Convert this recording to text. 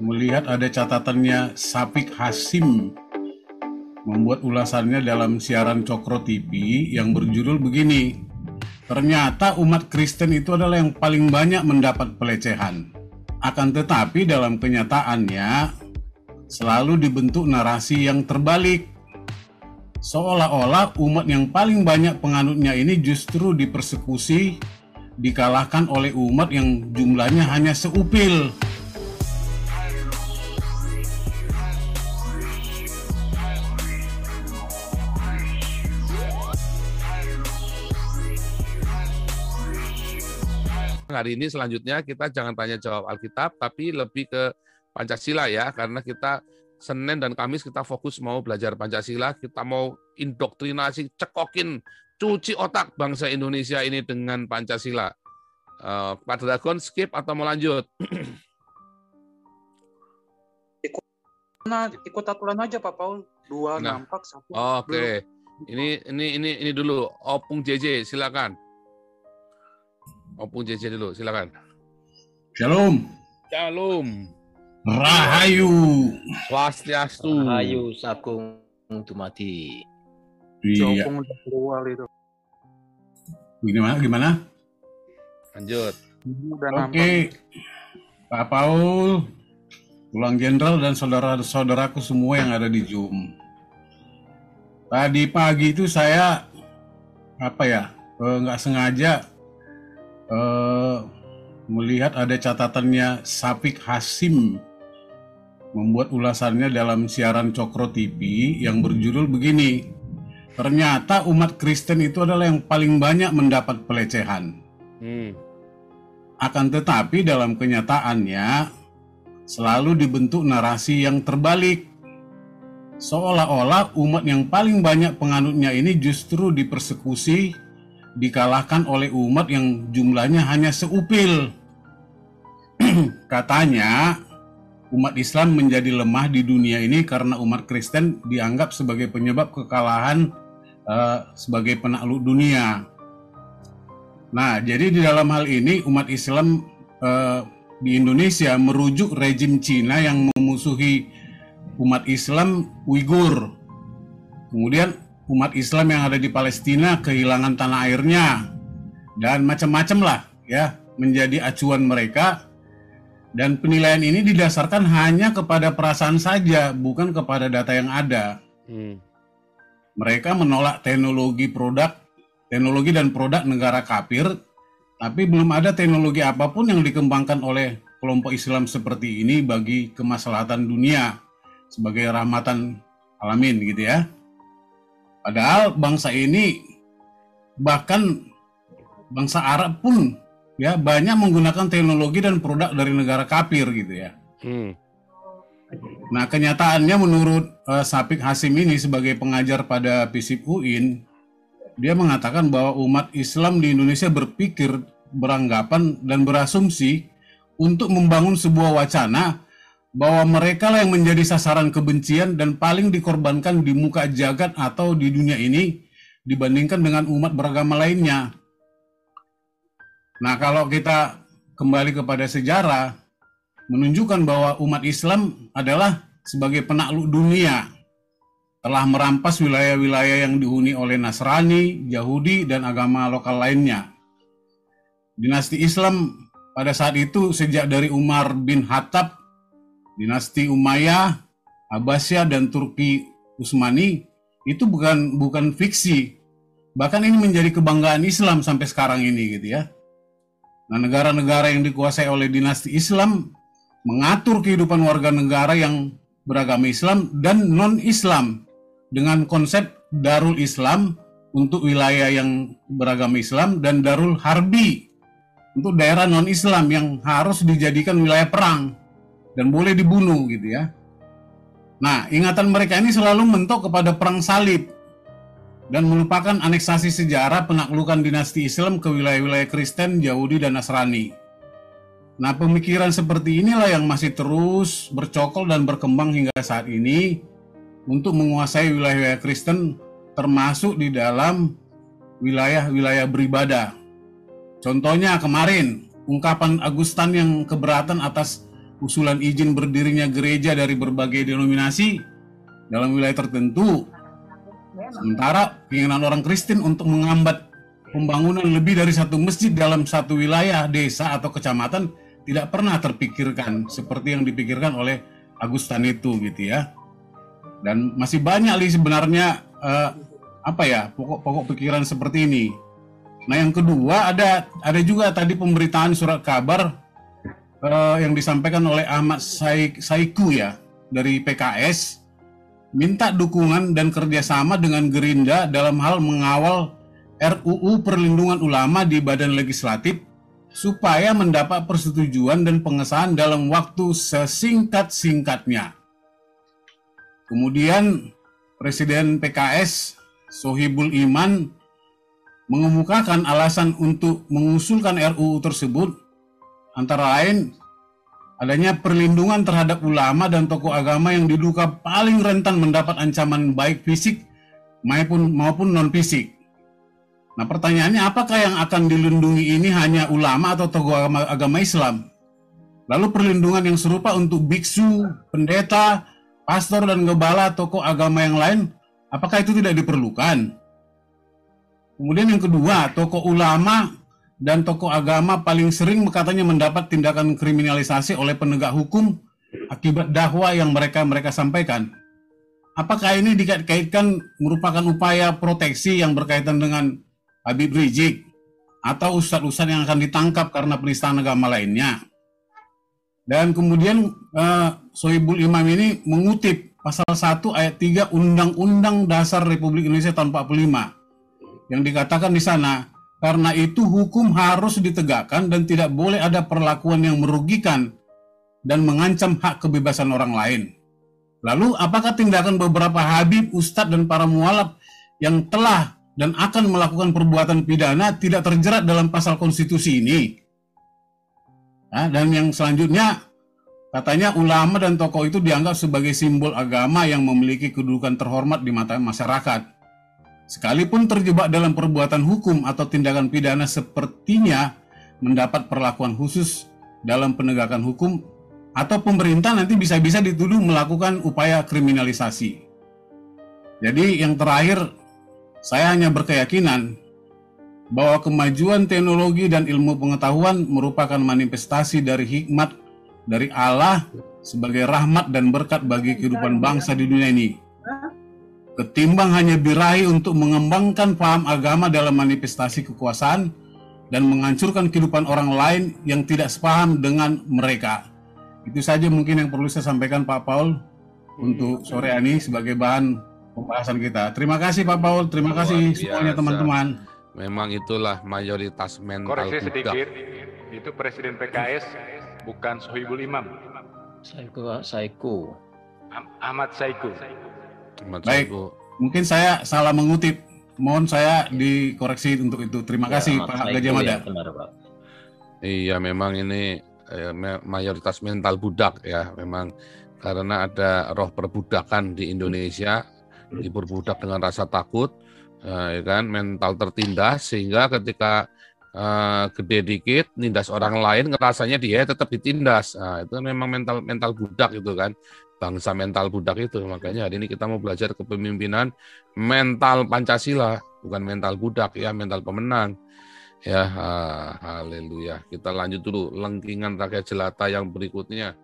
melihat ada catatannya Sapik Hasim membuat ulasannya dalam siaran Cokro TV yang berjudul begini. Ternyata umat Kristen itu adalah yang paling banyak mendapat pelecehan. Akan tetapi dalam kenyataannya selalu dibentuk narasi yang terbalik. Seolah-olah umat yang paling banyak penganutnya ini justru dipersekusi, dikalahkan oleh umat yang jumlahnya hanya seupil. Hari ini selanjutnya kita jangan tanya jawab Alkitab, tapi lebih ke Pancasila ya, karena kita Senin dan Kamis kita fokus mau belajar Pancasila, kita mau indoktrinasi, cekokin, cuci otak bangsa Indonesia ini dengan Pancasila. Uh, Pak Dragon skip atau mau lanjut? ikut, nah, ikut aturan aja Pak Paul. Dua nah. nampak satu. Oke. Okay. Ini ini ini ini dulu Opung JJ silakan. Opung JJ dulu, silakan. Shalom. Shalom. Rahayu. Swastiastu. Rahayu Sakung Tumati. Iya. keluar itu. Gimana? Gimana? Lanjut. Oke. Okay. Pak Paul, Tulang Jenderal dan saudara-saudaraku semua yang ada di Zoom. Tadi pagi itu saya apa ya eh, nggak sengaja uh, melihat ada catatannya Sapik Hasim membuat ulasannya dalam siaran Cokro TV yang berjudul begini. Ternyata umat Kristen itu adalah yang paling banyak mendapat pelecehan. Hmm. Akan tetapi dalam kenyataannya selalu dibentuk narasi yang terbalik. Seolah-olah umat yang paling banyak penganutnya ini justru dipersekusi dikalahkan oleh umat yang jumlahnya hanya seupil. Katanya, umat Islam menjadi lemah di dunia ini karena umat Kristen dianggap sebagai penyebab kekalahan uh, sebagai penakluk dunia. Nah, jadi di dalam hal ini umat Islam uh, di Indonesia merujuk rejim Cina yang memusuhi umat Islam Uighur. Kemudian umat Islam yang ada di Palestina kehilangan tanah airnya dan macam-macam lah ya menjadi acuan mereka dan penilaian ini didasarkan hanya kepada perasaan saja bukan kepada data yang ada. Hmm. Mereka menolak teknologi produk teknologi dan produk negara kafir tapi belum ada teknologi apa pun yang dikembangkan oleh kelompok Islam seperti ini bagi kemaslahatan dunia sebagai rahmatan alamin gitu ya. Padahal bangsa ini bahkan bangsa Arab pun ya banyak menggunakan teknologi dan produk dari negara kafir gitu ya. Hmm. Nah kenyataannya menurut uh, Sapik Hasim ini sebagai pengajar pada FISIP UIN, dia mengatakan bahwa umat Islam di Indonesia berpikir, beranggapan dan berasumsi untuk membangun sebuah wacana bahwa mereka lah yang menjadi sasaran kebencian dan paling dikorbankan di muka jagat atau di dunia ini dibandingkan dengan umat beragama lainnya. Nah, kalau kita kembali kepada sejarah menunjukkan bahwa umat Islam adalah sebagai penakluk dunia telah merampas wilayah-wilayah yang dihuni oleh Nasrani, Yahudi, dan agama lokal lainnya. Dinasti Islam pada saat itu sejak dari Umar bin Khattab dinasti Umayyah, Abbasiyah dan Turki Utsmani itu bukan bukan fiksi. Bahkan ini menjadi kebanggaan Islam sampai sekarang ini gitu ya. Nah, negara-negara yang dikuasai oleh dinasti Islam mengatur kehidupan warga negara yang beragama Islam dan non-Islam dengan konsep Darul Islam untuk wilayah yang beragama Islam dan Darul Harbi untuk daerah non-Islam yang harus dijadikan wilayah perang dan boleh dibunuh gitu ya. Nah, ingatan mereka ini selalu mentok kepada perang salib dan melupakan aneksasi sejarah penaklukan dinasti Islam ke wilayah-wilayah Kristen, Yahudi, dan Nasrani. Nah, pemikiran seperti inilah yang masih terus bercokol dan berkembang hingga saat ini untuk menguasai wilayah-wilayah Kristen termasuk di dalam wilayah-wilayah beribadah. Contohnya kemarin, ungkapan Agustan yang keberatan atas usulan izin berdirinya gereja dari berbagai denominasi dalam wilayah tertentu. Sementara keinginan orang Kristen untuk mengambat pembangunan lebih dari satu masjid dalam satu wilayah, desa atau kecamatan tidak pernah terpikirkan seperti yang dipikirkan oleh Agustan itu gitu ya. Dan masih banyak nih sebenarnya eh, apa ya pokok-pokok pikiran seperti ini. Nah yang kedua ada ada juga tadi pemberitaan surat kabar uh, yang disampaikan oleh Ahmad Saiku ya dari PKS minta dukungan dan kerjasama dengan Gerinda dalam hal mengawal RUU Perlindungan Ulama di Badan Legislatif supaya mendapat persetujuan dan pengesahan dalam waktu sesingkat-singkatnya. Kemudian Presiden PKS Sohibul Iman mengemukakan alasan untuk mengusulkan RUU tersebut antara lain adanya perlindungan terhadap ulama dan tokoh agama yang diduga paling rentan mendapat ancaman baik fisik maupun maupun non fisik. Nah pertanyaannya apakah yang akan dilindungi ini hanya ulama atau tokoh agama, agama Islam? Lalu perlindungan yang serupa untuk biksu, pendeta, pastor dan gembala tokoh agama yang lain, apakah itu tidak diperlukan? Kemudian yang kedua, tokoh ulama dan tokoh agama paling sering katanya mendapat tindakan kriminalisasi oleh penegak hukum akibat dakwah yang mereka mereka sampaikan. Apakah ini dikaitkan merupakan upaya proteksi yang berkaitan dengan Habib Rizik atau ustadz-ustadz yang akan ditangkap karena penistaan agama lainnya? Dan kemudian uh, Sohibul Imam ini mengutip pasal 1 ayat 3 Undang-Undang Dasar Republik Indonesia tahun 45 yang dikatakan di sana, karena itu hukum harus ditegakkan dan tidak boleh ada perlakuan yang merugikan dan mengancam hak kebebasan orang lain. Lalu apakah tindakan beberapa habib, ustadz, dan para mualaf yang telah dan akan melakukan perbuatan pidana tidak terjerat dalam pasal konstitusi ini? Nah, dan yang selanjutnya, katanya ulama dan tokoh itu dianggap sebagai simbol agama yang memiliki kedudukan terhormat di mata masyarakat. Sekalipun terjebak dalam perbuatan hukum atau tindakan pidana sepertinya mendapat perlakuan khusus dalam penegakan hukum atau pemerintah nanti bisa-bisa dituduh melakukan upaya kriminalisasi. Jadi yang terakhir saya hanya berkeyakinan bahwa kemajuan teknologi dan ilmu pengetahuan merupakan manifestasi dari hikmat dari Allah sebagai rahmat dan berkat bagi kehidupan bangsa di dunia ini ketimbang hanya birahi untuk mengembangkan paham agama dalam manifestasi kekuasaan dan menghancurkan kehidupan orang lain yang tidak sepaham dengan mereka. Itu saja mungkin yang perlu saya sampaikan Pak Paul untuk sore ini sebagai bahan pembahasan kita. Terima kasih Pak Paul, terima kasih semuanya teman-teman. Memang itulah mayoritas mental Koreksi sedikit, itu Presiden PKS bukan Sohibul Imam. Saiku, Saiku. Ahmad Saiku. Baik, mungkin saya salah mengutip. Mohon saya dikoreksi untuk itu. Terima ya, kasih Pak Gajah Mada. Ya, benar, Pak. Iya, memang ini eh, mayoritas mental budak ya, memang karena ada roh perbudakan di Indonesia, diperbudak dengan rasa takut, eh, ya kan, mental tertindas sehingga ketika uh, gede dikit, nindas orang lain, ngerasanya dia tetap ditindas. Nah, itu memang mental mental budak itu kan bangsa mental budak itu. Makanya hari ini kita mau belajar kepemimpinan mental Pancasila, bukan mental budak ya, mental pemenang. Ya, haleluya. Kita lanjut dulu lengkingan rakyat jelata yang berikutnya.